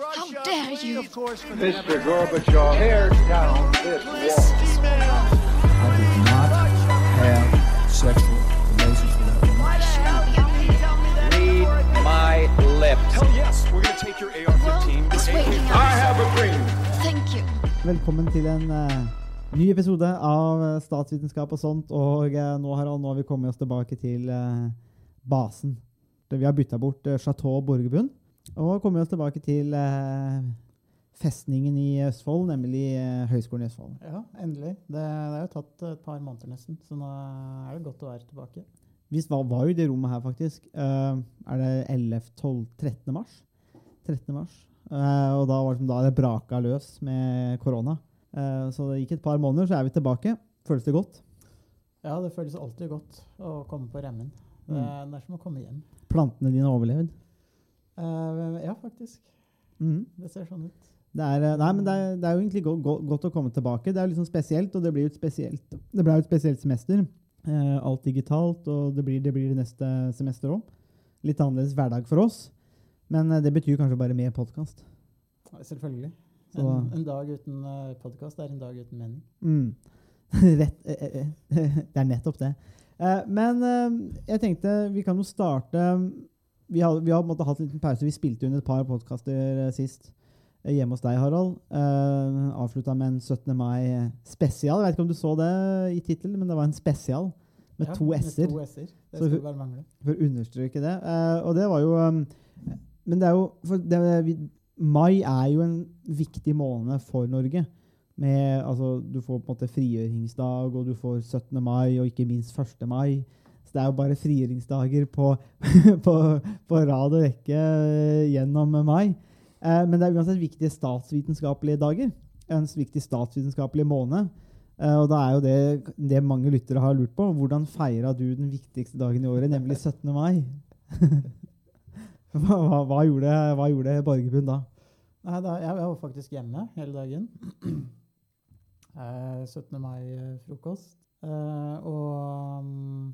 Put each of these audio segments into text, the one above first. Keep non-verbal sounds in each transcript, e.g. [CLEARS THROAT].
How dare you? Mr. Gorbachev, tear down this wall. I did not have sexual relations with that woman. Read my lips. Hell yes, we're gonna take your AR-15. It's waking I have a dream. Thank you. Velkommen til en Uh, ny episode av eh, Statsvitenskap og sånt. Og eh, nå, Harald, nå har vi kommet oss tilbake til uh, basen. Vi har bytta bort uh, Chateau Borgerbund og kommet oss tilbake til eh, festningen i Østfold, nemlig eh, Høgskolen i Østfold. Ja, endelig. Det, det er jo tatt et par måneder nesten, så nå er det godt å være tilbake. Vi var, var jo i det rommet her, faktisk. Uh, er det 11, 12, 13. mars? 13. mars. Uh, og da var det, som da det braka løs med korona. Uh, så det gikk et par måneder, så er vi tilbake. Føles det godt? Ja, det føles alltid godt å komme på remmen. Det, det er som å komme hjem. Plantene dine har overlevd? Eh, ja, faktisk. Mm. Det ser sånn ut. Det er, eh, nei, men det er, det er jo egentlig go go godt å komme tilbake. Det er jo liksom spesielt, og det blir jo et spesielt, det ble jo et spesielt semester. Eh, alt digitalt, og det blir det, blir det neste semester òg. Litt annerledes hverdag for oss. Men eh, det betyr kanskje bare mer podkast. Selvfølgelig. Så- En, en dag uten uh, podkast er en dag uten mening. Mm. [LAUGHS] Rett, eh, eh, [LAUGHS] det er nettopp det. Men jeg tenkte vi kan jo starte Vi har, vi har måte hatt en liten pause. Vi spilte inn et par podkaster eh, sist eh, hjemme hos deg, Harald. Uh, Avslutta med en 17. mai-spesial. Jeg vet ikke om du så det i tittelen, men det var en spesial med Ja, to s-er. Det Så skulle bare mangle. For å understreke det. Uh, og det var jo um, Men det er jo for det, vi, Mai er jo en viktig måned for Norge. Med, altså, du får på en måte frigjøringsdag, og du får 17. mai, og ikke minst 1. mai. Så det er jo bare frigjøringsdager på, [LAUGHS] på, på rad og rekke eh, gjennom mai. Eh, men det er uansett viktige statsvitenskapelige dager. En viktig statsvitenskapelig måned. Eh, og da er jo det det mange lyttere har lurt på. Hvordan feira du den viktigste dagen i året, nemlig [LAUGHS] 17. mai? [LAUGHS] hva, hva, hva, gjorde, hva gjorde Borgerbund da? Nei, da, jeg, jeg var faktisk hjemme hele dagen. [CLEARS THROAT] Eh, 17. mai-frokost. Eh, og mm,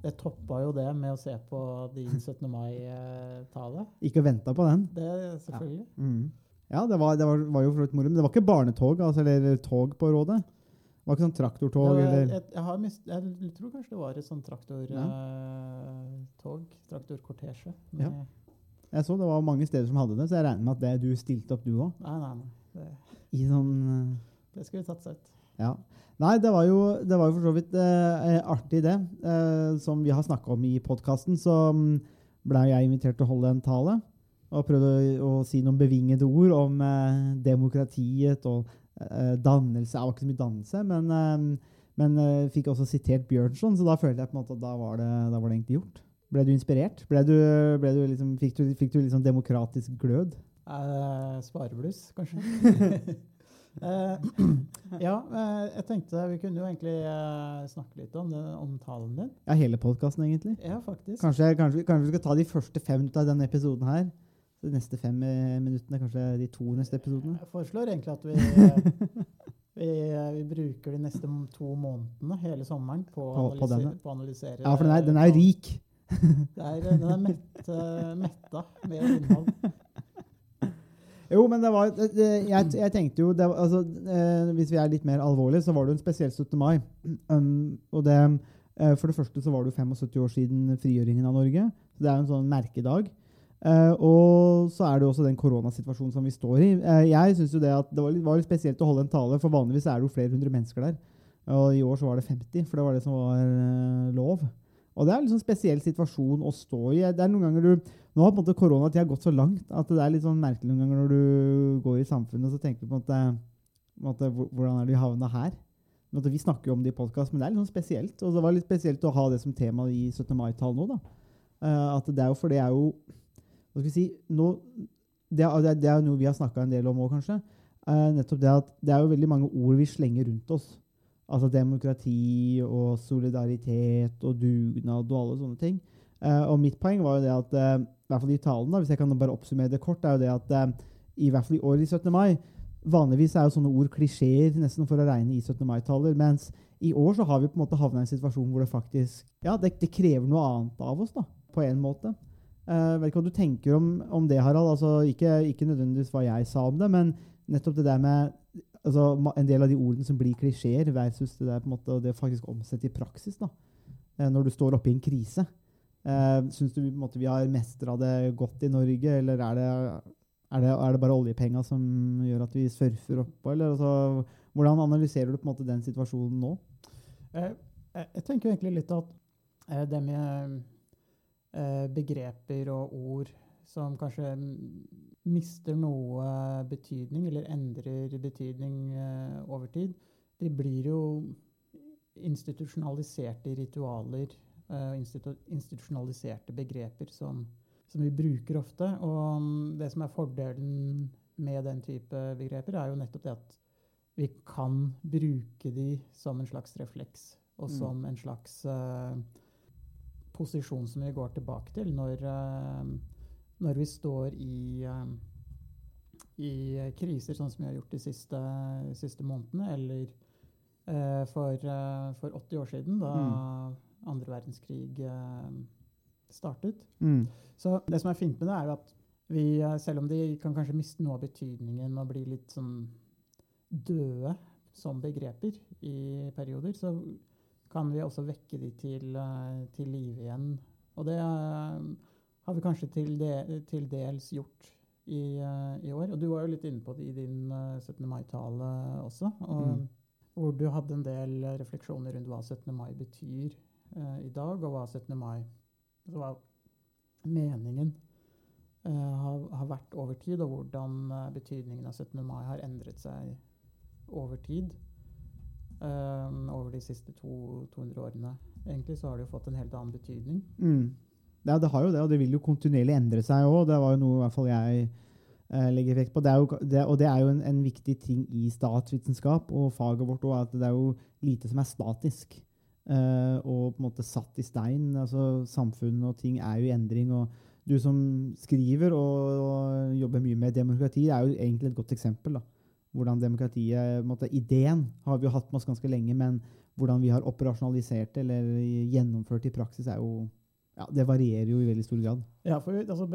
jeg toppa jo det med å se på din [LAUGHS] 17. mai-tale. Ikke venta på den? Det selvfølgelig. Mm. Ja, det var, det var, var jo moro. Men det var ikke barnetog altså, eller tog på Rådet? Det var ikke sånn traktortog? Eller... jeg, jeg, har mist, jeg tror kanskje det var et sånt traktortog. Ja. Uh, traktorkortesje. Ja. Jeg så det var mange steder som hadde det, så jeg regner med at det, du stilte opp, du òg? Nei, nei, nei. Det, I sånn uh, det skulle tatt seg ut. Ja. Nei, det var jo, det var jo for så vidt eh, artig, det. Eh, som vi har snakka om i podkasten, så blei ble jeg invitert til å holde en tale. Og prøvde å, å si noen bevingede ord om eh, demokratiet og eh, dannelse. Jeg var ikke så mye dannelse, men, eh, men eh, fikk også sitert Bjørnson, så da følte jeg på en måte at da var det, da var det egentlig gjort. Ble du inspirert? Ble du, ble du liksom, fikk, du, fikk du liksom demokratisk glød? Eh, sparebluss, kanskje. [LAUGHS] Eh, [CLEARS THROAT] ja, eh, jeg tenkte vi kunne jo egentlig eh, snakke litt om, om talen din. Ja, hele podkasten, egentlig. Ja, faktisk. Kanskje, kanskje, kanskje vi skal ta de første fem minuttene av denne episoden her. De neste fem minuttene, kanskje de to neste episodene. Jeg foreslår egentlig at vi, [LAUGHS] vi, vi bruker de neste to månedene, hele sommeren, på å På- på analysere, denne. på å analysere Ja, for den er, den er rik. [LAUGHS] Det er, den er mett, metta med innhold. [LAUGHS] Jo, men det var jeg, jeg tenkte jo var- altså, eh, Hvis vi er litt mer alvorlige, så var det jo en spesiell 17. mai. Um, og det, eh, for det første så var det jo 75 år siden frigjøringen av Norge. Så det er jo en sånn merkedag. Eh, og så er det jo også den koronasituasjonen som vi står i. Eh, jeg synes jo det at det var litt, var litt spesielt å holde en tale, for vanligvis er det jo flere hundre mennesker der. Og i år så var det 50, for det var det som var eh, lov. Og det er en sånn spesiell situasjon å stå i. Det er noen ganger du, Nå har på en måte koronatida gått så langt at det er litt sånn merkelig noen ganger når du går i samfunnet så tenker du på en måte, på en måte hvordan er det de havna her? Vi snakker jo om det i podkast, men det er litt sånn spesielt. Og det var litt spesielt å ha det som tema i 17. mai-tallet nå. da. At det er jo for det er jo Hva skal vi si nå, det, er, det er- noe vi har snakka en del om òg, kanskje. Eh, nettopp det at det er jo veldig mange ord vi slenger rundt oss. Altså demokrati og solidaritet og dugnad og alle sånne ting. Eh, og mitt poeng var jo det at eh, i hvert fall i talen, da, hvis jeg kan bare oppsummere det kort, er jo det at eh, i hvert fall i år i 17. mai Vanligvis er jo sånne ord klisjeer nesten for å regne i 17. mai-taler. Mens i år så har vi på en måte havna i en situasjon hvor det faktisk ja, det, det krever noe annet av oss, da, på en måte. Uh, vet ikke hva du tenker om, om det, Harald. Altså, ikke, ikke nødvendigvis hva jeg sa om det, men nettopp det der med altså, en del av de ordene som blir klisjeer, versus det der på en måte, det faktisk omsette i praksis. da. Eh, når du står oppe i en krise. Uh, Syns du måte, vi har mestra det godt i Norge, eller er det, er det, er det bare oljepenga som gjør at vi surfer oppå? Altså, hvordan analyserer du på en måte den situasjonen nå? Uh, jeg tenker egentlig litt at uh, det med uh, begreper og ord som kanskje mister noe betydning, eller endrer betydning eh, over tid, de blir jo institusjonaliserte ritualer eh, institu institusjonaliserte begreper som, som vi bruker ofte. Og mm, det som er fordelen med den type begreper, er jo nettopp det at vi kan bruke de som en slags refleks, og Mm. som en slags uh, posisjon som vi går tilbake til når, eh, når vi står i, eh, i kriser, sånn som vi har gjort de siste, siste månedene, eller eh, for, eh, for 80 år siden, da andre verdenskrig startet. Mm. Så det som er fint med det, er jo at vi, selv om de kan kanskje miste noe av betydningen og bli litt sånn døde som begreper i perioder, så kan vi også vekke de til, til live igjen. Og det eh, vi kanskje til, de, til dels gjort i, eh, i år. Og du var jo litt inne på det i din eh, 17. mai-tale også, og, Mm. hvor du hadde en del refleksjoner rundt hva 17. mai betyr uh, i dag, og hva 17. mai altså hva meningen uh, har, har vært over tid, og hvordan eh, betydningen av 17. mai har endret seg over tid. eh, over de siste to, 200 årene. Egentlig så har det jo fått en helt annen betydning. Mm. Ja, det har jo det, og det vil jo kontinuerlig endre seg òg. Det var jo noe i hvert fall jeg eh, legger vekt på. Det jo, det, og det er jo en, en viktig ting i statsvitenskap og faget vårt òg, at det er jo lite som er statisk. eh, og på en måte satt i stein. altså Samfunn og ting er jo i endring. og Du som skriver og, og jobber mye med demokrati, er jo egentlig et godt eksempel. da. Hvordan demokratiet, måtte, Ideen har vi jo hatt med oss ganske lenge, men hvordan vi har operasjonalisert det eller gjennomført i praksis, er jo ja, det varierer jo i veldig stor grad. Ja, for altså,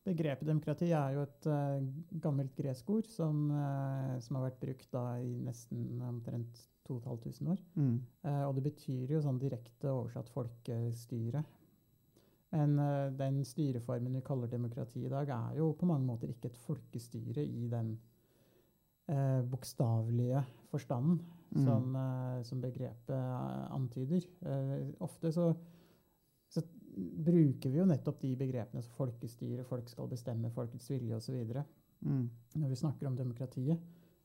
Begrepet demokrati er jo et uh, gammelt gresk ord som, uh, som har vært brukt da i nesten omtrent 2500 år. Mm. Uh, og det betyr jo sånn direkte oversatt folkestyre. Men den styreformen vi kaller demokrati i dag, er jo på mange måter ikke et folkestyre i den bokstavelige forstanden Mm. som, som begrepet antyder. Ofte så, så bruker vi jo nettopp de begrepene som folkestyre, folk skal bestemme, folkets vilje osv. Mm. når vi snakker om demokratiet.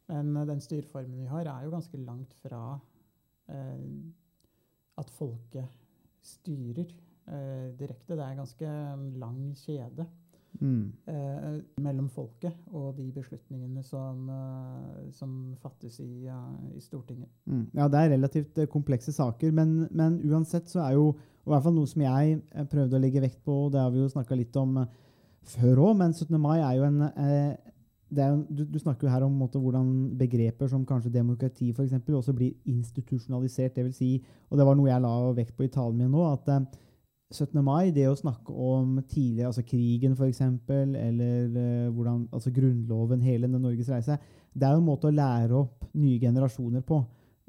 Men eh, den styreformen vi har, er jo ganske langt fra eh, at folket styrer eh, direkte. Det er en ganske lang kjede Mm. eh, mellom folket og de beslutningene som, eh, som fattes i, eh, i Stortinget. Mm. Ja, det er relativt eh, komplekse saker, men, men uansett så er jo og i hvert fall noe som jeg prøvde å legge vekt på, og det har vi jo snakka litt om før òg, men 17. mai er jo en eh, det er, du, du snakker jo her om måte, hvordan begreper som kanskje demokrati for eksempel, også blir institusjonalisert. Det vil si, og det var noe jeg la vekt på i talen min nå, at eh, 17. mai, det å snakke om tidlig, altså krigen f.eks., eller eh, hvordan, altså grunnloven, hele den Norges reise, det er jo en måte å lære opp nye generasjoner på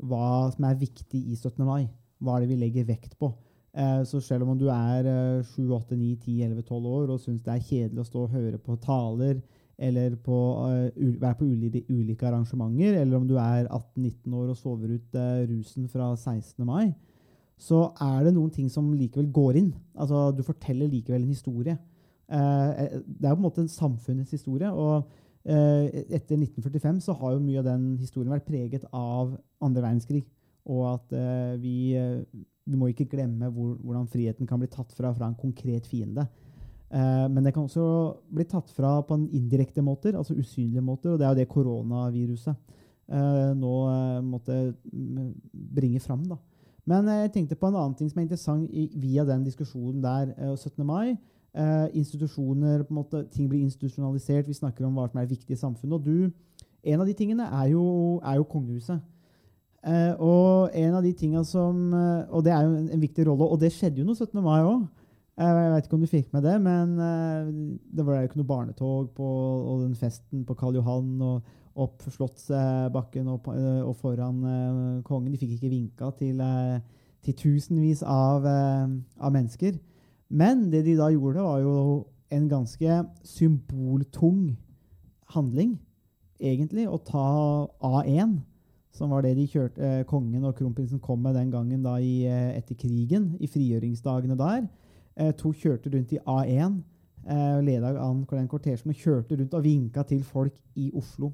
hva som er viktig i 17. mai. Hva er det vi legger vekt på? Eh, så selv om du er eh, 7, 8, 9, 10, 11, 12 år og syns det er kjedelig å stå og høre på taler, eller på, eh, være på ulike, arrangementer, eller om du er 18-19 år og sover ut rusen fra 16. mai, så er det noen ting som likevel går inn. Altså, du forteller likevel en historie. Eh, eh, det er på en måte samfunnets historie. og eh, etter 1945 så har jo mye av den historien vært preget av andre verdenskrig. Og at eh, vi, eh, vi må ikke glemme hvor, hvordan friheten kan bli tatt fra fra en konkret fiende. Eh, men det kan også bli tatt fra på en indirekte måter, altså usynlige måter. Og det er jo det koronaviruset nå måtte mm, bringe fram. da. Men eh, jeg tenkte på en annen ting som er interessant i, via den diskusjonen der. eh, 17. mai. Eh, institusjoner, på en måte, ting blir institusjonalisert. Vi snakker om hva som er viktig i samfunnet. Og du, en av de tingene er jo, er jo kongehuset. Eh, og en av de som, eh, og det er jo en, en viktig rolle, og det skjedde jo noe 17. mai òg. Eh, Jeg vet ikke om du fikk med det, men eh, det var jo ikke noe barnetog på og den festen på Karl Johan og opp Slottsbakken og, eh, og foran eh, kongen. De fikk ikke vinka til, eh, til tusenvis av, av mennesker. Men det de da gjorde, var jo en ganske symboltung handling, egentlig, å ta A1, som var det de kjørte, kongen og kronprinsen kom med den gangen da i, etter krigen, i frigjøringsdagene der. To kjørte rundt i A1, eh, leda an den kortesjen, og kjørte rundt og vinka til folk i Oslo.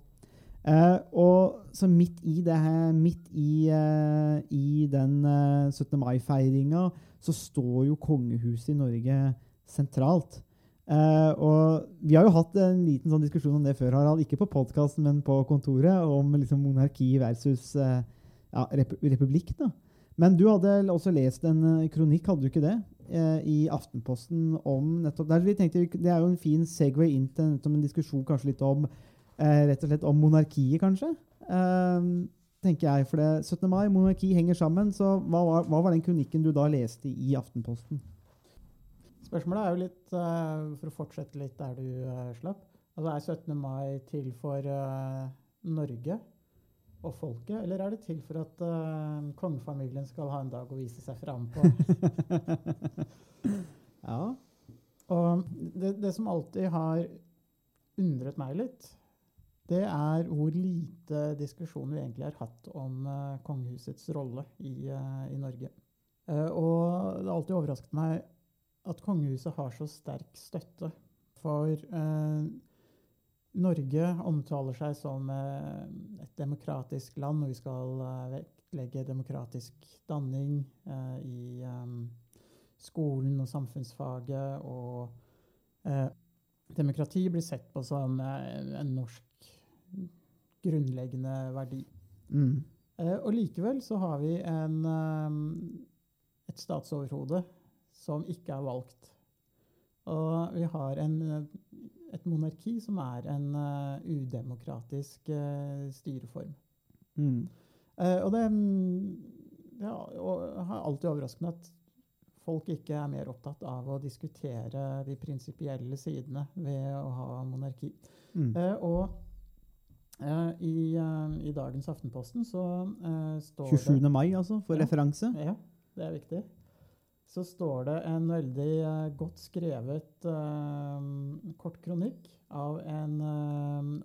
Eh, og så midt i det her, midt i, eh, i den eh, 17. mai-feiringa, så står jo kongehuset i Norge sentralt. Eh, og vi har jo hatt en liten sånn diskusjon om det før, Harald. Ikke på podkasten, men på kontoret, om liksom monarki versus eh, ja, rep republikk. da. Men du hadde også lest en eh, kronikk, hadde du ikke det? I Aftenposten om nettopp der. Vi tenkte, Det er jo en fin segway inn til en diskusjon kanskje litt om eh, rett og slett om monarkiet, kanskje. Eh, tenker jeg, for det 17. mai, monarki henger sammen. Så hva var, hva var den kronikken du da leste i Aftenposten? Spørsmålet er jo litt, uh, for å fortsette litt der du uh, slapp altså Er 17. mai til for uh, Norge og folket, eller er det til for at kongefamilien skal ha en dag å vise seg fram på? [LAUGHS] Ja. Og det, det som alltid har undret meg litt, det er hvor lite diskusjon vi egentlig har hatt om uh, kongehusets rolle i, uh, i Norge. Uh, og det har alltid overrasket meg at kongehuset har så sterk støtte. For Norge omtaler seg som et demokratisk land, og vi skal vektlegge demokratisk danning i um, skolen og samfunnsfaget. Og demokrati blir sett på som en norsk grunnleggende verdi. Mm. Eh, og likevel så har vi en, eh, et statsoverhode som ikke er valgt. Og vi har en, et monarki som er en uh, udemokratisk uh, styreform. Mm. Eh, og det, det har alltid overrasket meg at folk ikke er mer opptatt av å diskutere de prinsipielle sidene ved å ha monarki. Mm. Eh, og i, eh, i dagens Aftenposten så eh, står 27. mai, altså, for Ja. referanse. Ja, det er viktig. Så står det en veldig eh, godt skrevet eh, kort kronikk av en eh,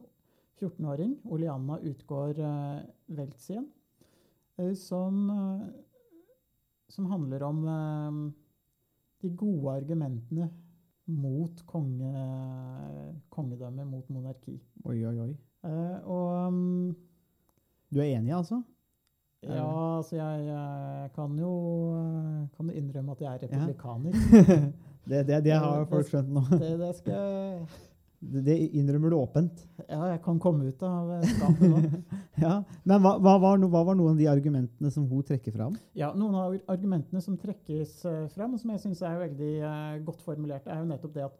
14-åring, Oleanna Utgård Weltzien, eh, som, eh, som handler om eh, de gode argumentene mot konge, kongedømme, mot monarki. Oi, oi, oi. Eh, og um, Du er enig, altså? ja, altså jeg, jeg kan jo eh, kan innrømme at jeg er republikaner. [LAUGHS] det, det, det har folk skjønt nå. [LAUGHS] Det, det skal [LAUGHS] Det innrømmer du åpent. Ja, jeg kan komme ut av eh, skapet nå. Ja. Men hva, hva, var, no- hva var noen av de argumentene som hun trekker fram? Ja, Noen av argumentene som trekkes uh, fram, og som jeg syns er veldig eh, godt formulert, er jo nettopp det at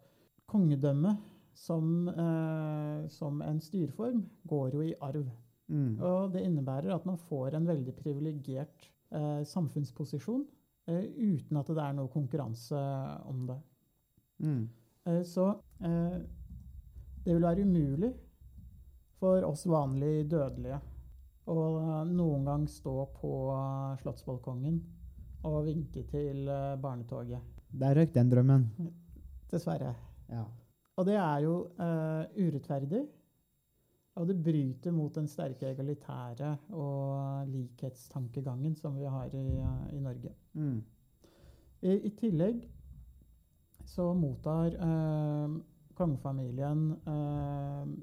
kongedømmet som, eh, som en styreform går jo i arv. Mm. Og det innebærer at man får en veldig privilegert eh, samfunnsposisjon eh, uten at det er noe konkurranse om det. Mm. Eh, Så eh, det vil være umulig for oss vanlig dødelige å eh, noen gang stå på Slottsbalkongen og vinke til barnetoget. Der røyk den drømmen. Dessverre. Ja. Og det er jo uh, urettferdig. Og det bryter mot den sterke egalitære og likhetstankegangen som vi har i, eh, i Norge. Mm. I, I tillegg så mottar eh, kongefamilien eh,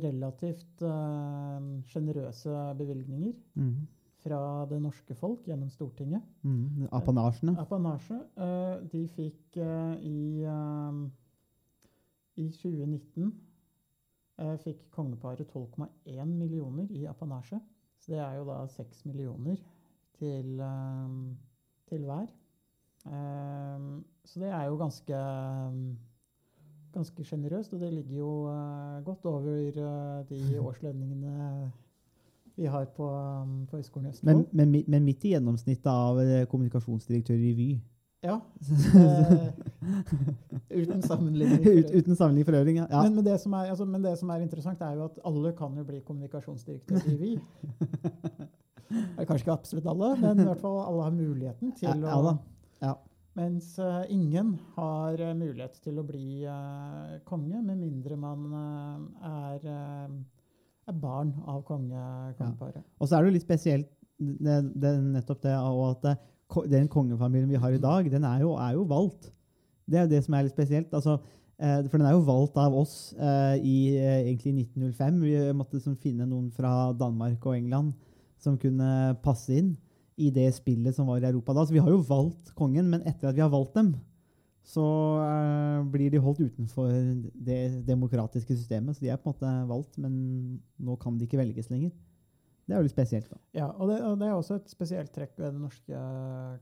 relativt eh, sjenerøse bevilgninger Mm. fra det norske folk gjennom Stortinget. Mm. Apanasjene. Apanasje eh, de fikk eh, i, eh, i 2019 eh, fikk kongeparet 12,1 millioner i apanasje. Så det er jo da 6 millioner til, eh, til hver. Eh, så det er jo ganske ganske sjenerøst, og det ligger jo godt over de [LAUGHS] årslønningene vi har på, på Høgskolen i Østfold. Men, men, men midt i gjennomsnittet av kommunikasjonsdirektør i Vy. Ja. Eh, uten sammenligning. [LAUGHS] Ut, uten sammenligning for øvrig. Ja. Ja. Men, men, det som er, altså, men det som er interessant, er jo at alle kan jo bli kommunikasjonsdirektør i VI. [LAUGHS] Kanskje ikke absolutt alle, men i hvert fall alle har muligheten til Ja, å Ja. Mens uh, ingen har uh, mulighet til å bli uh, konge, med mindre man er, er barn av konge, kongeparet. Og så er det jo litt spesielt det, det, nettopp det og at den kongefamilien vi har i dag, den er jo, er jo valgt. Det er det som er litt spesielt. Altså, eh, for den er jo valgt av oss eh, i eh, egentlig 1905. Vi måtte liksom finne noen fra Danmark og England som kunne passe inn i det spillet som var i Europa da. Så vi har jo valgt kongen, men etter at vi har valgt dem, så eh, blir de holdt utenfor det demokratiske systemet. Så de er på en måte valgt, men nå kan de ikke velges lenger. Det er jo litt spesielt. da. Ja, og det, og det er også et spesielt trekk ved det norske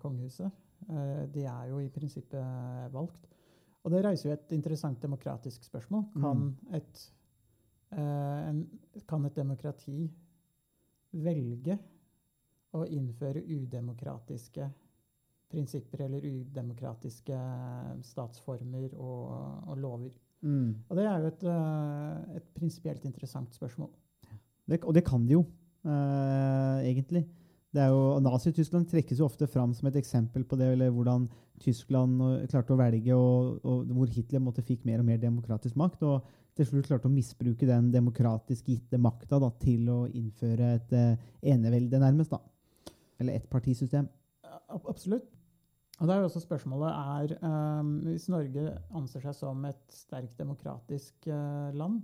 kongehuset. Eh, De er jo i prinsippet valgt. Og det reiser jo et interessant demokratisk spørsmål. Kan, et, eh, en, kan et demokrati velge å innføre udemokratiske prinsipper eller udemokratiske statsformer og, og lover? Og det er jo et, eh, et prinsipielt interessant spørsmål. Det, og det kan de jo, eh, egentlig. Det er jo, Nazi-Tyskland trekkes jo ofte fram som et eksempel på det, eller hvordan Tyskland eh, klarte å velge, og, og hvor Hitler måtte fikk mer og mer demokratisk makt, og til slutt klarte å misbruke den demokratisk gitte makta til å innføre et eh, enevelde, nærmest. da. Eller ett partisystem. Absolutt. Og da er jo også spørsmålet er, um, Hvis Norge anser seg som et sterkt demokratisk uh, land,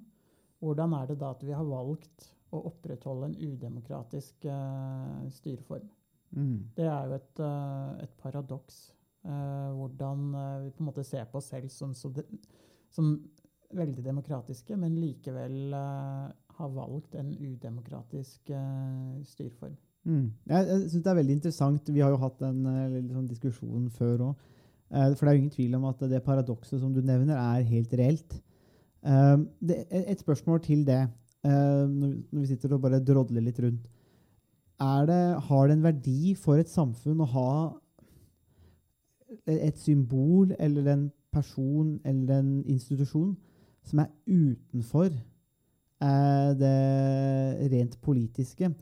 hvordan er det da at vi har valgt å opprettholde en udemokratisk uh, styreform? Mm. Det er jo et, uh, et paradoks. Uh, hvordan vi på en måte ser på oss selv som, de, som veldig demokratiske, men likevel har valgt en udemokratisk styreform. Mm. Jeg, jeg synes det er veldig interessant. Vi har jo hatt en sånn diskusjon før òg. for det er jo ingen tvil om at det paradokset som du nevner, er helt reelt. Det, et spørsmål til det, vi- når vi sitter og bare drodler litt rundt. Det, har det en verdi for et samfunn å ha et symbol eller en person eller en institusjon som er utenfor eh, det rent politiske?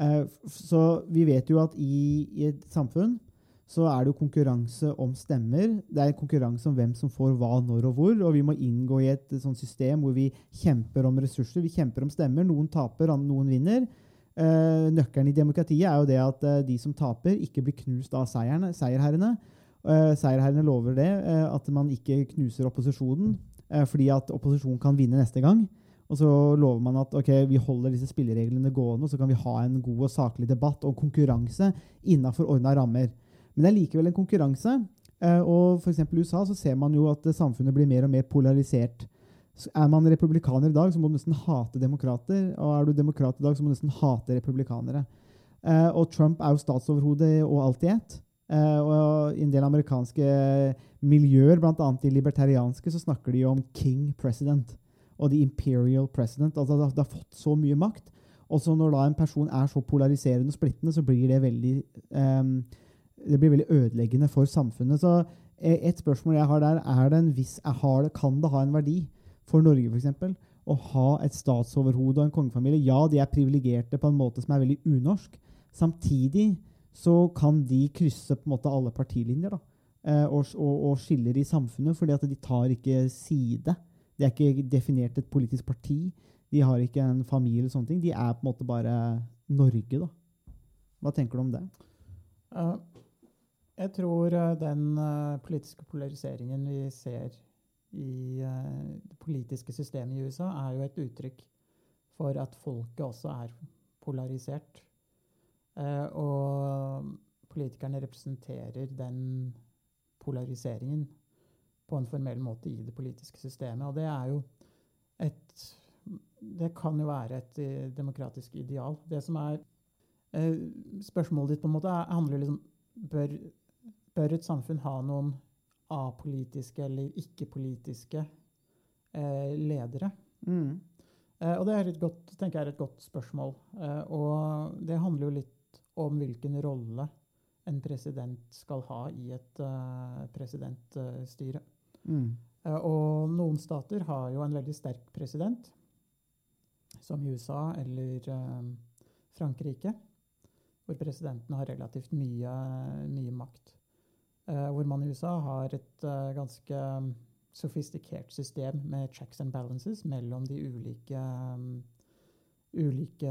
Eh, Så vi vet jo at i, i et samfunn så er det jo konkurranse om stemmer. Det er konkurranse om hvem som får hva, når og hvor. Og vi må inngå i et sånt system hvor vi kjemper om ressurser, vi kjemper om stemmer. Noen taper, noen vinner. Eh, nøkkelen i demokratiet er jo det at eh, de som taper, ikke blir knust av seierne, seierherrene. Eh, seierherrene lover det, eh, at man ikke knuser opposisjonen, eh, fordi at opposisjonen kan vinne neste gang. Og så lover man at ok, vi holder disse spillereglene gående, og så kan vi ha en god og saklig debatt og konkurranse innafor ordna rammer. Men det er likevel en konkurranse. eh, Og f.eks. i USA så ser man jo at eh, samfunnet blir mer og mer polarisert. Er man republikaner i dag, så må du nesten hate demokrater. Og er du demokrat i dag, så må du nesten hate republikanere. Eh, og Trump er jo statsoverhode og alt i ett. Og i en del amerikanske miljøer, bl.a. de libertarianske, så snakker de jo om king president og the imperial president. Altså det, har- fått så mye makt. Og så når da en person er så polariserende og splittende, så blir det veldig ehm, det blir veldig ødeleggende for samfunnet. Så eh, et spørsmål jeg har der, er det en viss, har kan det ha en verdi for Norge f.eks. å ha et statsoverhode og en kongefamilie? Ja, de er privilegerte på en måte som er veldig unorsk. Samtidig så kan de krysse på en måte alle partilinjer da, eh, og, og, og skiller i samfunnet, fordi at de tar ikke side. De er ikke definert et politisk parti. De har ikke en familie eller sånne ting. De er på en måte bare Norge, da. Hva tenker du om det? Eh, Jeg tror eh, den eh, politiske polariseringen vi ser i eh, det politiske systemet i USA, er jo et uttrykk for at folket også er polarisert. Og politikerne representerer den polariseringen på en formell måte i det politiske systemet. Og det er jo et Det kan jo være et demokratisk ideal. Det som er Spørsmålet ditt på en måte er, handler liksom bør, bør et samfunn ha noen apolitiske eller ikke-politiske eh, ledere? Mm. Eh, og det er et godt, tenker jeg er et godt spørsmål. Eh, og det handler jo litt om hvilken rolle en president skal ha i et eh, presidentstyre. Mm. Eh, og noen stater har jo en veldig sterk president, som USA eller eh, Frankrike, hvor presidenten har relativt mye, mye makt. Eh, hvor man i USA har et eh, ganske mm, sofistikert system med checks and balances mellom de ulike, um, ulike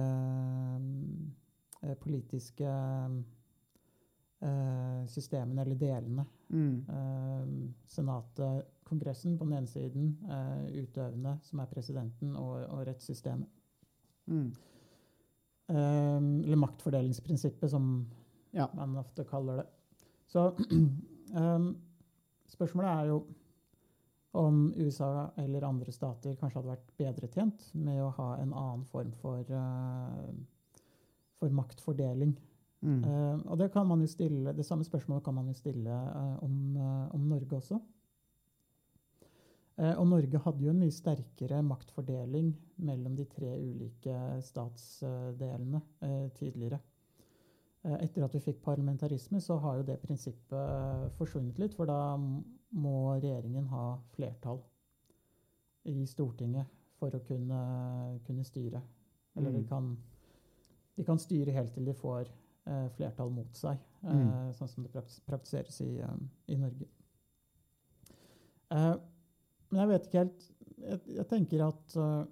eh, politiske uh, systemene, eller delene. Mm. Uh, Senatet, Kongressen på den ene siden, uh, utøvende, som er presidenten, og, og rettssystemet. Mm. Eller maktfordelingsprinsippet, som Ja. man ofte kaller det. Så um, [CLEARS THROAT] spørsmålet er jo om USA eller andre stater kanskje hadde vært bedre tjent med å ha en annen form for, uh, for maktfordeling. Mm. Uh, og det, kan man jo stille, det samme spørsmålet kan man jo stille uh, om, eh, om Norge også. Og Norge hadde jo en mye sterkere maktfordeling mellom de tre ulike statsdelene tidligere. Eh, etter at vi fikk parlamentarisme, så har jo det prinsippet forsvunnet litt, for da må regjeringen ha flertall i Stortinget for å kunne, kunne styre. Eller de Mm. kan, de kan styre helt til de får eh, flertall mot seg, eh, Mm. sånn som det praktiseres i, eh, i Norge. Eh, men jeg vet ikke helt Jeg, jeg tenker at eh,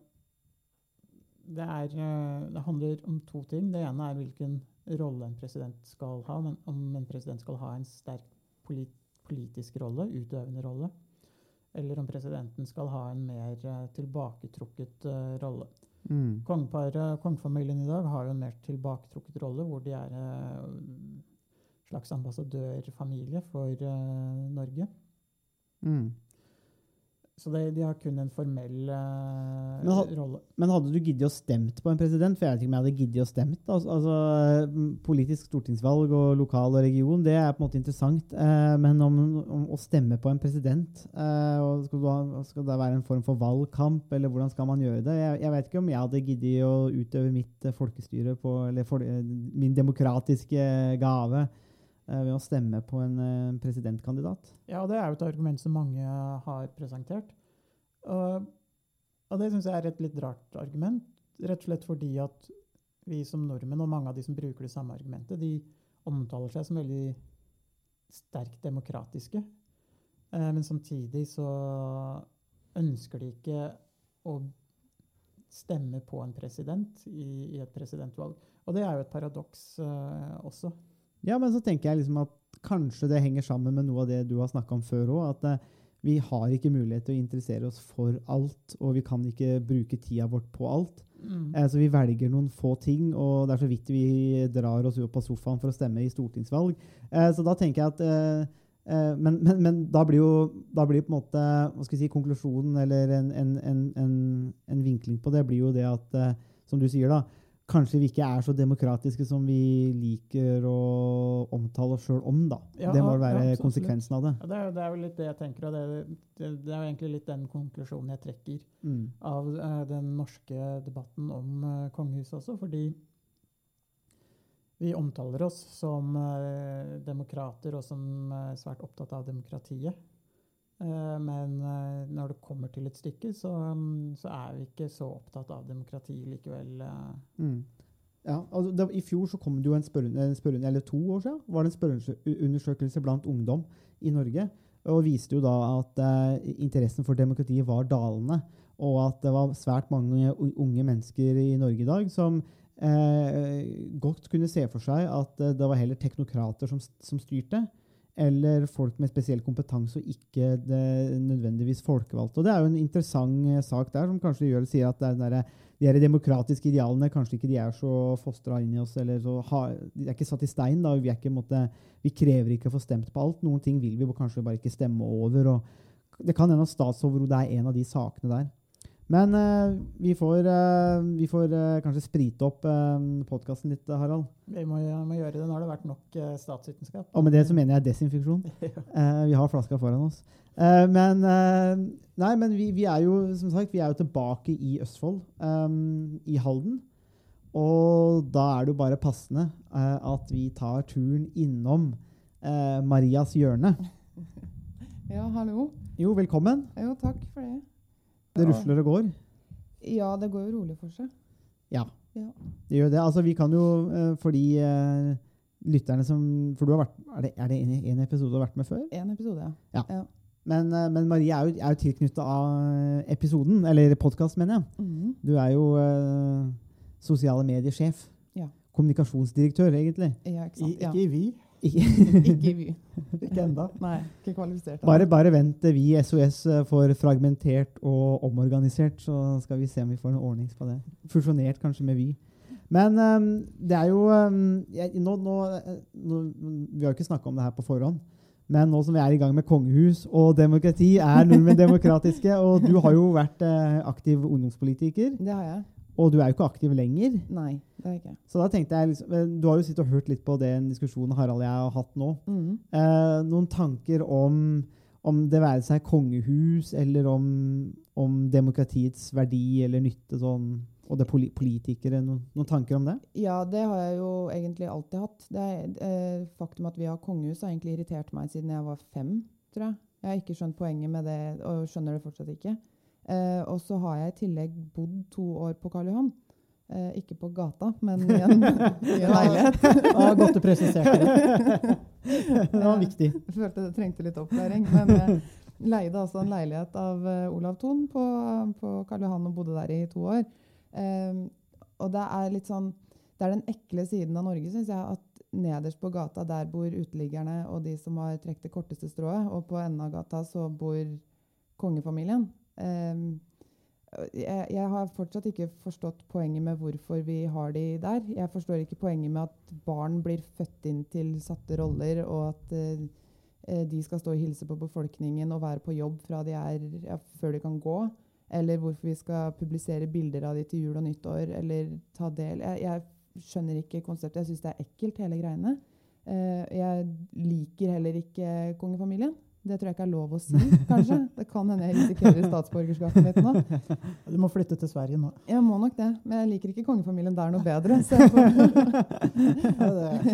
det, er, eh, det handler om to ting. Det ene er hvilken rolle en president skal ha. Men om en president skal ha en sterk polit, politisk rolle, utøvende rolle, eller om presidenten skal ha en mer eh, tilbaketrukket uh, rolle. Mm. Kongefamilien i dag har jo en mer tilbaketrukket rolle, hvor de er en slags ambassadørfamilie for uh, Norge. Mm. Så det, de har kun en formell uh, Men ha- rolle. Men hadde du giddet å stemt på en president? For jeg vet ikke om jeg hadde giddet å stemt. Altså, altså, mm, politisk stortingsvalg og lokal og region, det er på en måte interessant. Uh, men om, om å stemme på en president, uh, skal, du ha, skal det være en form for valgkamp, eller hvordan skal man gjøre det? Jeg, jeg vet ikke om jeg hadde giddet å utøve mitt folkestyre på, eller for, min demokratiske gave ved å stemme på en eh, presidentkandidat. Ja, det er jo et argument som mange har presentert. Og, og det syns jeg er et litt rart argument, rett og slett fordi at vi som nordmenn, og mange av de som bruker det samme argumentet, de omtaler seg som veldig sterkt demokratiske. Eh, men samtidig så ønsker de ikke å stemme på en president i, i et presidentvalg. Og det er jo et paradoks eh, også. Ja, men så tenker jeg liksom at kanskje det henger sammen med noe av det du har snakka om før òg. At eh, vi har ikke mulighet til å interessere oss for alt, og vi kan ikke bruke tida vårt på alt. Mm. Eh, så vi velger noen få ting, og det er så vidt vi drar oss opp på sofaen for å stemme i stortingsvalg. Eh, så da tenker jeg at eh, eh, men, men, men da blir jo da blir på en måte hva skal si, konklusjonen eller en, en, en, en, en vinkling på det blir jo det at, eh, som du sier, da, kanskje vi ikke er så demokratiske som vi liker å omtale oss sjøl om. da. Ja, det må ja, være absolutt. konsekvensen av det. Ja, det, er, det er vel litt det jeg tenker, og det, det, det er egentlig litt den konklusjonen jeg trekker Mm. av uh, den norske debatten om uh, kongehuset også, fordi vi omtaler oss som uh, demokrater og som svært opptatt av demokratiet. Eh, men eh, når det kommer til et stykke, så, mm, så er vi ikke så opptatt av demokrati likevel. eh. Mm. Ja, altså det, I fjor så kom det jo en spørreundersøkelse, eller to år siden, var det en spørreundersøkelse blant ungdom i Norge. Og viste jo da at eh, interessen for demokratiet var dalende. Og at det var svært mange unge mennesker i Norge i dag som eh, godt kunne se for seg at det var heller teknokrater som, som styrte, eller folk med spesiell kompetanse, og ikke nødvendigvis folkevalgte. Og Det er jo en interessant eh, sak der, som kanskje gjør, sier at det er den der, de her demokratiske idealene kanskje ikke de er så fostra inn i oss. eller ha, De er ikke satt i stein. da, Vi, ikke, måtte, vi krever ikke å få stemt på alt. Noen ting vil vi kanskje bare ikke stemme over. og Det kan hende at statsoverhodet er en av de sakene der. Men eh, vi får, eh, vi får eh, kanskje sprite opp uh, podkasten litt, Harald. Vi må, må gjøre det. Nå har det vært nok eh, statsvitenskap. Og med det så mener jeg desinfeksjon. [LAUGHS] Eh, vi har flaska foran oss. Eh, men eh, nei, men vi, vi er jo som sagt, vi er jo tilbake i Østfold, eh, i Halden. Og da er det jo bare passende eh, at vi tar turen innom eh, Marias hjørne. [LAUGHS] Ja, hallo. Jo, velkommen. Jo, takk for det. Det rusler og går. Ja, det går jo rolig for seg. Ja, Ja. det gjør det. Altså, vi kan jo, eh, for de eh, lytterne som For du har vært Er det, er det en, en episode du har vært med før? En episode, ja. Men, eh, men Marie er jo, er jo tilknytta av episoden, eller podkast, mener jeg. Mm. Du er jo uh, sosiale mediesjef. Ja. Kommunikasjonsdirektør, egentlig. Ja, ikke sant. I, ikke vi. Ikke, Ikke i Vy. [LAUGHS] Ikke enda. Nei, ikke kvalifisert. bare, bare vent til vi i SOS eh, får fragmentert og omorganisert, så skal vi se om vi får en ordning på det. Fusjonert kanskje med Vy. Men um, det er jo um, jeg, nå, nå, eh, nå, Vi har jo ikke snakka om det her på forhånd. Men nå som vi er i gang med kongehus og demokrati, er nordmenn demokratiske. Og du har jo vært eh, aktiv ungdomspolitiker, Det har jeg. Og du er jo ikke aktiv lenger. Nei, det er ikke. Så da tenkte jeg liksom, Du har jo sittet og hørt litt på den diskusjonen Harald og jeg har hatt nå. Mm. Eh, noen tanker om, om det være seg kongehus, eller om, om demokratiets verdi eller nytte, sånn, og det politikere. Noen, noen tanker om det? Ja, det har jeg jo egentlig alltid hatt. Det er, eh, faktum at vi har kongehus har egentlig irritert meg siden jeg var fem, tror jeg. Jeg har ikke skjønt poenget med det, og skjønner det fortsatt ikke. Eh, og så har jeg i tillegg bodd to år på Karl Johan. Eh, ikke på gata, men i en, [LAUGHS] i en leilighet. [LAUGHS] Ja, godt du presiserte det. [LAUGHS] Det var viktig. Jeg følte det trengte litt opplæring. Men jeg leide altså en leilighet av eh, Olav Thon på, på Karl Johan og bodde der i to år. Eh, og det er litt sånn Det er den ekle siden av Norge, syns jeg, at nederst på gata der bor uteliggerne og de som har trukket det korteste strået, og på enden av gata så bor kongefamilien. Ehm, jeg, jeg har fortsatt ikke forstått poenget med hvorfor vi har de der. Jeg forstår ikke poenget med at barn blir født inn til satte roller, og at eh, eh, de skal stå og hilse på befolkningen og være på jobb fra de er, ja, før de kan gå. Eller hvorfor vi skal publisere bilder av de til jul og nyttår, eller ta del. Jeg, jeg skjønner ikke konseptet. Jeg syns det er ekkelt, hele greiene. Eh, jeg liker heller ikke kongefamilien. Det tror jeg ikke er lov å si, kanskje. [LAUGHS] Det kan hende jeg risikerer statsborgerskapet mitt nå. [LAUGHS] Du må flytte til Sverige nå. Jeg må nok det, men jeg liker ikke kongefamilien der noe bedre.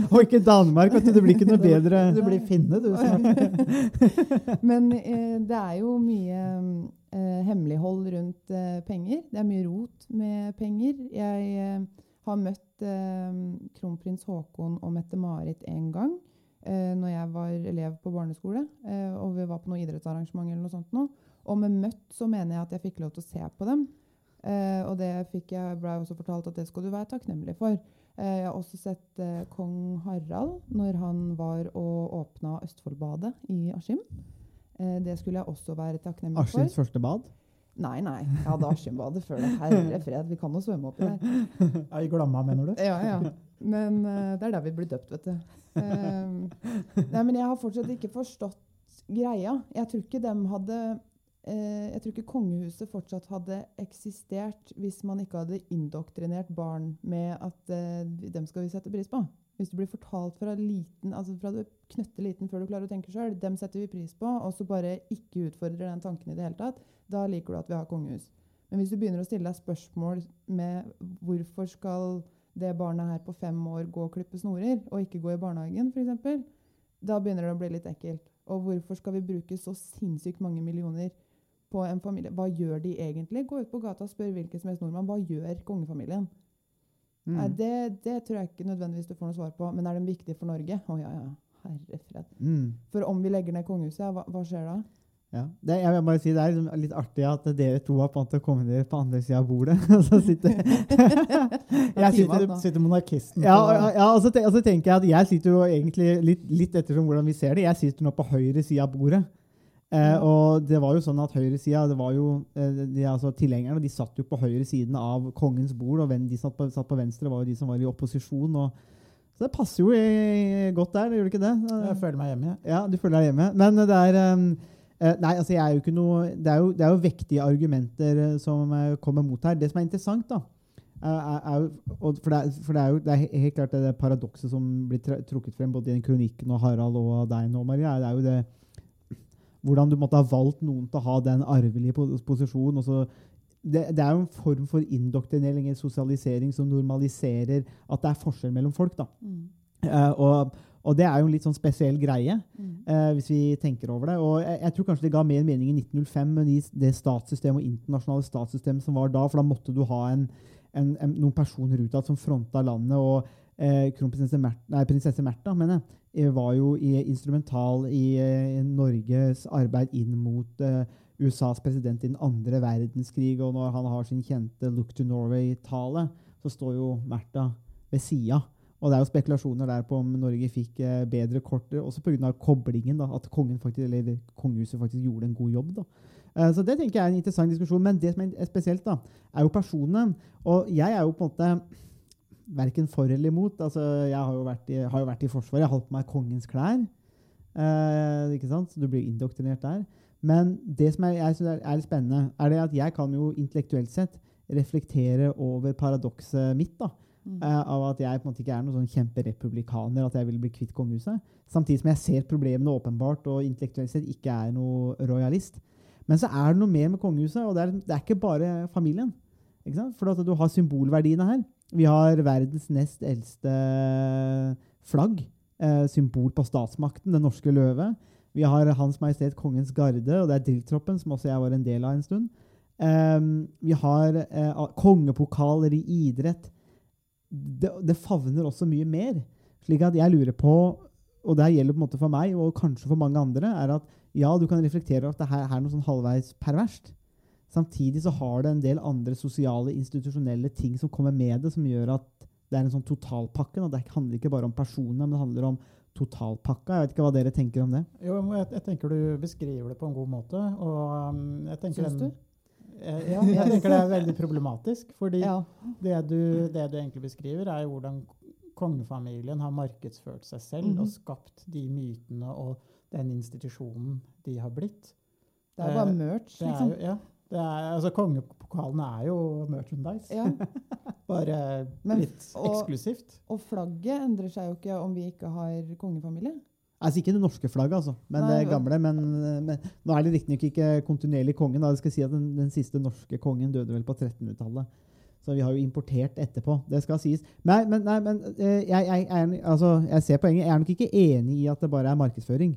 Og [LAUGHS] ikke Danmark, vet du. Det blir ikke noe bedre. du blir finne, du. snart. men eh, det er jo mye eh, hemmelighold rundt eh, penger. Det er mye rot med penger. Jeg eh, har møtt eh, kronprins Haakon og Mette-Marit en gang eh, når jeg var elev på barneskole. Eh, og vi var på noe idrettsarrangement eller noe sånt nå. Og med møtt så mener jeg at jeg fikk lov til å se på dem. Eh, og det fikk jeg, ble også fortalt at det skal du være takknemlig for. Eh, jeg har også sett eh, kong Harald når han var og åpna Østfoldbadet i Askim. Eh, det skulle jeg også være takknemlig for. Askims første bad. Nei, nei. Jeg hadde Askimbadet før det. Herre fred, vi kan jo svømme oppi der. [LAUGHS] I Glamma, mener du? Ja, ja. Men eh, det er der vi blir døpt, vet du. Eh, nei, men jeg har fortsatt ikke forstått greia. Jeg tror ikke dem hadde eh, Jeg tror ikke kongehuset fortsatt hadde eksistert hvis man ikke hadde indoktrinert barn med at eh, dem skal vi sette pris på. Hvis du blir fortalt fra liten, altså fra du knøtter liten før du klarer å tenke sjøl, dem setter vi pris på, og så bare ikke utfordrer den tanken i det hele tatt, da liker du at vi har kongehus. Men hvis du begynner å stille deg spørsmål med hvorfor skal det barnet her på fem år gå og klippe snorer, og ikke gå i barnehagen f.eks., da begynner det å bli litt ekkelt. Og hvorfor skal vi bruke så sinnssykt mange millioner på en familie? Hva gjør de egentlig? Gå ut på gata og spør hvilken som helst nordmann. Hva gjør kongefamilien? Mm. Nei, det, det tror jeg ikke nødvendigvis du får noe svar på. Men er den viktig for Norge? Å ja, ja. Herre fred. Mm. For om vi legger ned kongehuset, hva, hva skjer da? Ja. Det, jeg vil bare si det er liksom litt artig at dere to har kommet dere på andre sida av bordet. [LAUGHS] så sitter [LAUGHS] [LAUGHS] jeg sitter. Sitter monarkisten ja, ja, ja og, så og så tenker jeg at jeg sitter jo egentlig litt, litt ettersom hvordan vi ser det. Jeg sitter nå på høyre side av bordet. Eh, og det var jo sånn at høyresida, det var jo eh, de, altså Tilhengerne de satt jo på høyre siden av kongens bord, og de satt på, satt på venstre var jo de som var i opposisjon. Og, så det passer jo i, godt der, det gjør det ikke det? Jeg føler meg hjemme. Ja, du føler deg hjemme. Men det er um, Nei, altså jeg er jo ikke noe Det er jo, det er jo vektige argumenter eh, som eh, kommer mot her. Det som er interessant, da er, er, for, det er, for det er jo det er helt klart det, det paradokset som blir trukket frem både i den kronikken og Harald og deg nå, Maria. Det er jo det hvordan du måtte ha valgt noen til å ha den arvelige pos- posisjonen. det, det er jo en form for indoktrinering eller sosialisering som normaliserer at det er forskjell mellom folk. da. Mm. Uh, og, og det er jo en litt sånn spesiell greie, Mm. eh, hvis vi tenker over det. Og jeg, jeg tror kanskje det ga mer mening i 1905 med de, det statssystemet og internasjonale statssystemet som var da, for da måtte du ha en, en, en, noen personer utad som fronta landet. og eh, kronprinsesse Märtha, nei, prinsesse Märtha mener jeg, eh, var jo i, instrumental i i, Norges arbeid inn mot eh, USAs president i den andre verdenskrig. Og når han har sin kjente 'Look to Norway'-tale, så står jo Märtha ved sida. Og det er jo spekulasjoner der på om Norge fikk eh, bedre kort, også pga. koblingen. da, At faktisk, kongehuset faktisk gjorde en god jobb. da. Eh, så det tenker jeg er en interessant diskusjon. Men det som er spesielt, da, er jo personene. Og jeg er jo på en måte verken for eller imot. Altså, jeg har jo vært i, har jo vært i Forsvaret. Jeg har holdt på meg kongens klær. Eh, ikke sant? Så du blir indoktrinert der. Men det som jeg, jeg synes er, er litt spennende, er det at jeg kan jo intellektuelt sett reflektere over paradokset mitt. da, Eh, av at jeg på en måte ikke er noen sånn kjemperepublikaner, at jeg vil bli kvitt kongehuset. Samtidig som jeg ser problemene åpenbart og intellektuelt sett ikke er noe rojalist. Men så er det noe mer med kongehuset, og det er, det er ikke bare familien. Ikke? For du har symbolverdiene her. Vi har verdens nest eldste flagg. Eh, symbol på statsmakten, den norske løve. Vi har Hans Majestet Kongens Garde, og det er drilltroppen, som også jeg var en del av en stund. Ehm, vi har eh, kongepokaler i idrett. Det, det favner også mye mer. Slik at jeg lurer på, og det gjelder på en måte for meg, og kanskje for mange andre, er at ja, du kan reflektere over at det her er noe sånn halvveis perverst. Samtidig så har det en del andre sosiale, institusjonelle ting som kommer med det, som gjør at det er en sånn totalpakke. Da. Det handler ikke bare om personene, men det handler om totalpakka. Jeg vet ikke hva dere tenker om det. Jo, jeg, jeg tenker du beskriver det på en god måte. Og um, jeg tenker Syns du? Eh, Ja, jeg tenker det er veldig problematisk. Fordi Ja. det, du, det du egentlig beskriver, er jo hvordan kongefamilien har markedsført seg selv Mhm. og skapt de mytene og den institusjonen de har blitt. Det er jo bare Eh, merch, Det er liksom. jo, ja, det er, altså Kongepokalene er jo merchandise. Ja. [LAUGHS] Bare Men- litt og- eksklusivt. Og flagget endrer seg jo ikke om vi ikke har kongefamilie. Altså ikke det norske flagget, altså, men Nei, det gamle. Men, men nå er det riktignok ikke kontinuerlig kongen. Da. jeg skal si at den, den siste norske kongen døde vel på 1300-tallet. Så vi har jo importert etterpå. Det skal sies. Nei, men, nei, men jeg, jeg, jeg, er, altså, jeg ser poenget. Jeg er nok ikke enig i at det bare er markedsføring.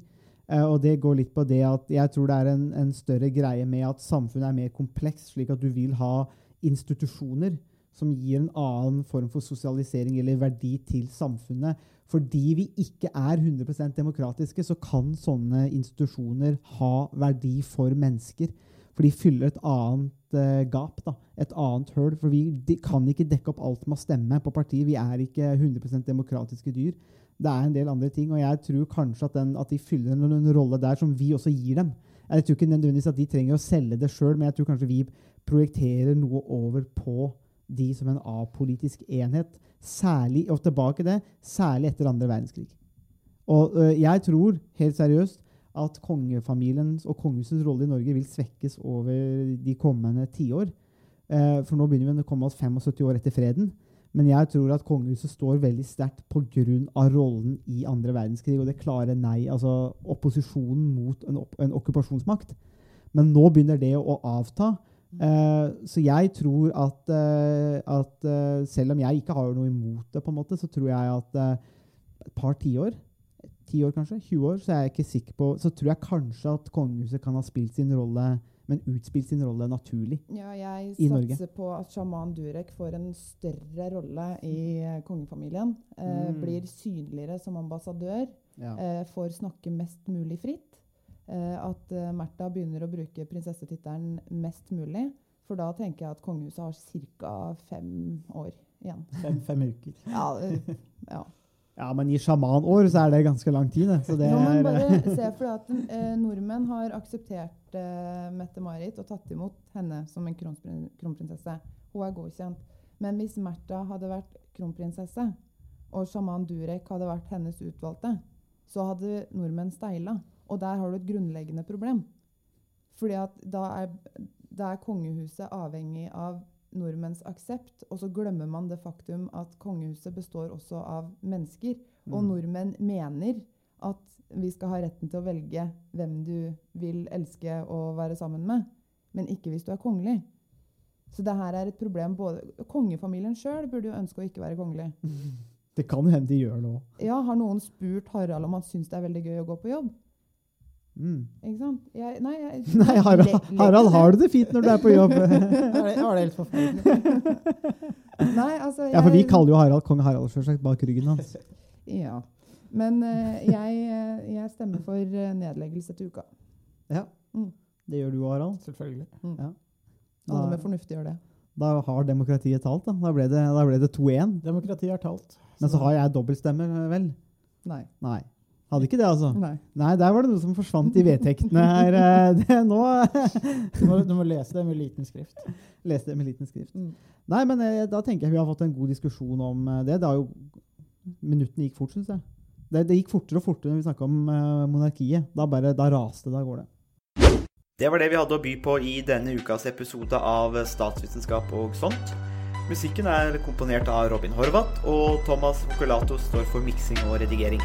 Eh, og det går litt på det at jeg tror det er en, en større greie med at samfunnet er mer komplekst, slik at du vil ha institusjoner som gir en annen form for sosialisering eller verdi til samfunnet. Fordi vi ikke er 100% demokratiske, så kan sånne institusjoner ha verdi for mennesker. For de fyller et annet eh, gap, da. et annet høl. For vi de kan ikke dekke opp alt med å stemme på partiet. Vi er ikke 100% demokratiske dyr. Det er en del andre ting, og jeg tror kanskje at, den, at de fyller en, en rolle der som vi også gir dem. Jeg tror ikke nødvendigvis at de trenger å selge det sjøl, men jeg tror kanskje vi projekterer noe over på de som en apolitisk enhet. Særlig, og tilbake det, særlig etter andre verdenskrig. Og øh, jeg tror helt seriøst at kongefamiliens og kongehusets rolle i Norge vil svekkes over de kommende tiår. Eh, for nå begynner vi å komme oss 75 år etter freden. Men jeg tror at kongehuset står veldig sterkt pga. rollen i andre verdenskrig og det klare nei, altså opposisjonen mot en, en okkupasjonsmakt. Men nå begynner det å avta. Eh, så jeg tror at, eh, at eh, selv om jeg ikke har noe imot det, på en måte, så tror jeg at et par tiår, ti år kanskje, 20 år, så er jeg ikke sikker på, så tror jeg kanskje at kongehuset kan ha spilt sin rolle, men utspilt sin rolle naturlig. Ja, jeg I Norge. satser på at sjaman Durek får en større rolle i kongefamilien. Eh, Mm. Blir synligere som ambassadør. Eh, får snakke mest mulig fritt. Eh, at eh, Märtha begynner å bruke prinsessetittelen mest mulig. For da tenker jeg at kongehuset har ca. fem år igjen. Fem, fem uker. [LAUGHS] Ja, eh, ja. Ja, men i sjamanår så er det ganske lang tid. Så det Nå bare [LAUGHS] se for at eh, nordmenn har akseptert eh, Mette-Marit og tatt imot henne som en kronprin kronprinsesse. Hun er godkjent. Men hvis Märtha hadde vært kronprinsesse, og sjaman Durek hadde vært hennes utvalgte, så hadde nordmenn steila. Og der har du et grunnleggende problem. Fordi at da er, da er kongehuset avhengig av nordmenns aksept, og så glemmer man det faktum at kongehuset består også av mennesker. Og Mm. nordmenn mener at vi skal ha retten til å velge hvem du vil elske og være sammen med, men ikke hvis du er kongelig. Så det her er et problem både Kongefamilien sjøl burde jo ønske å ikke være kongelig. [LAUGHS] Det kan hende de gjør det òg. Ja, Har noen spurt Harald om han syns det er veldig gøy å gå på jobb? Mm. Ikke sant? Jeg, nei, jeg, [LAUGHS] Nei, Harald, Harald har du det fint når du er på jobb? [LAUGHS] har det, det helt forferdelig? [LAUGHS] Nei, altså, jeg, Ja, for vi kaller jo Harald kong Harald selvsagt bak ryggen hans. Ja. Men uh, jeg, eh, jeg stemmer for eh, nedleggelse til uka. Ja. Mm. Det gjør du òg, Harald. Selvfølgelig. Alle Da, med fornuft gjør det. da har demokratiet talt, da. Da ble det, det 2-1. Demokratiet har talt. Men så har jeg dobbeltstemme, vel? Nei. Nei. Hadde ikke det, altså. Nei. Nei, der var det noe som forsvant i vedtektene her. eh, Det, nå Du må, du må lese det med liten skrift. Lese det med liten skrift. Mm. Nei, men eh, da tenker jeg vi har fått en god diskusjon om eh, det. Det jo Minuttene gikk fort, syns jeg. Det, det gikk fortere og fortere når vi snakka om monarkiet. Da bare, da raste det av gårde. Det var det vi hadde å by på i denne ukas episode av Statsvitenskap og sånt. Musikken er komponert av Robin Horvath, og Thomas Mokulato står for miksing og redigering.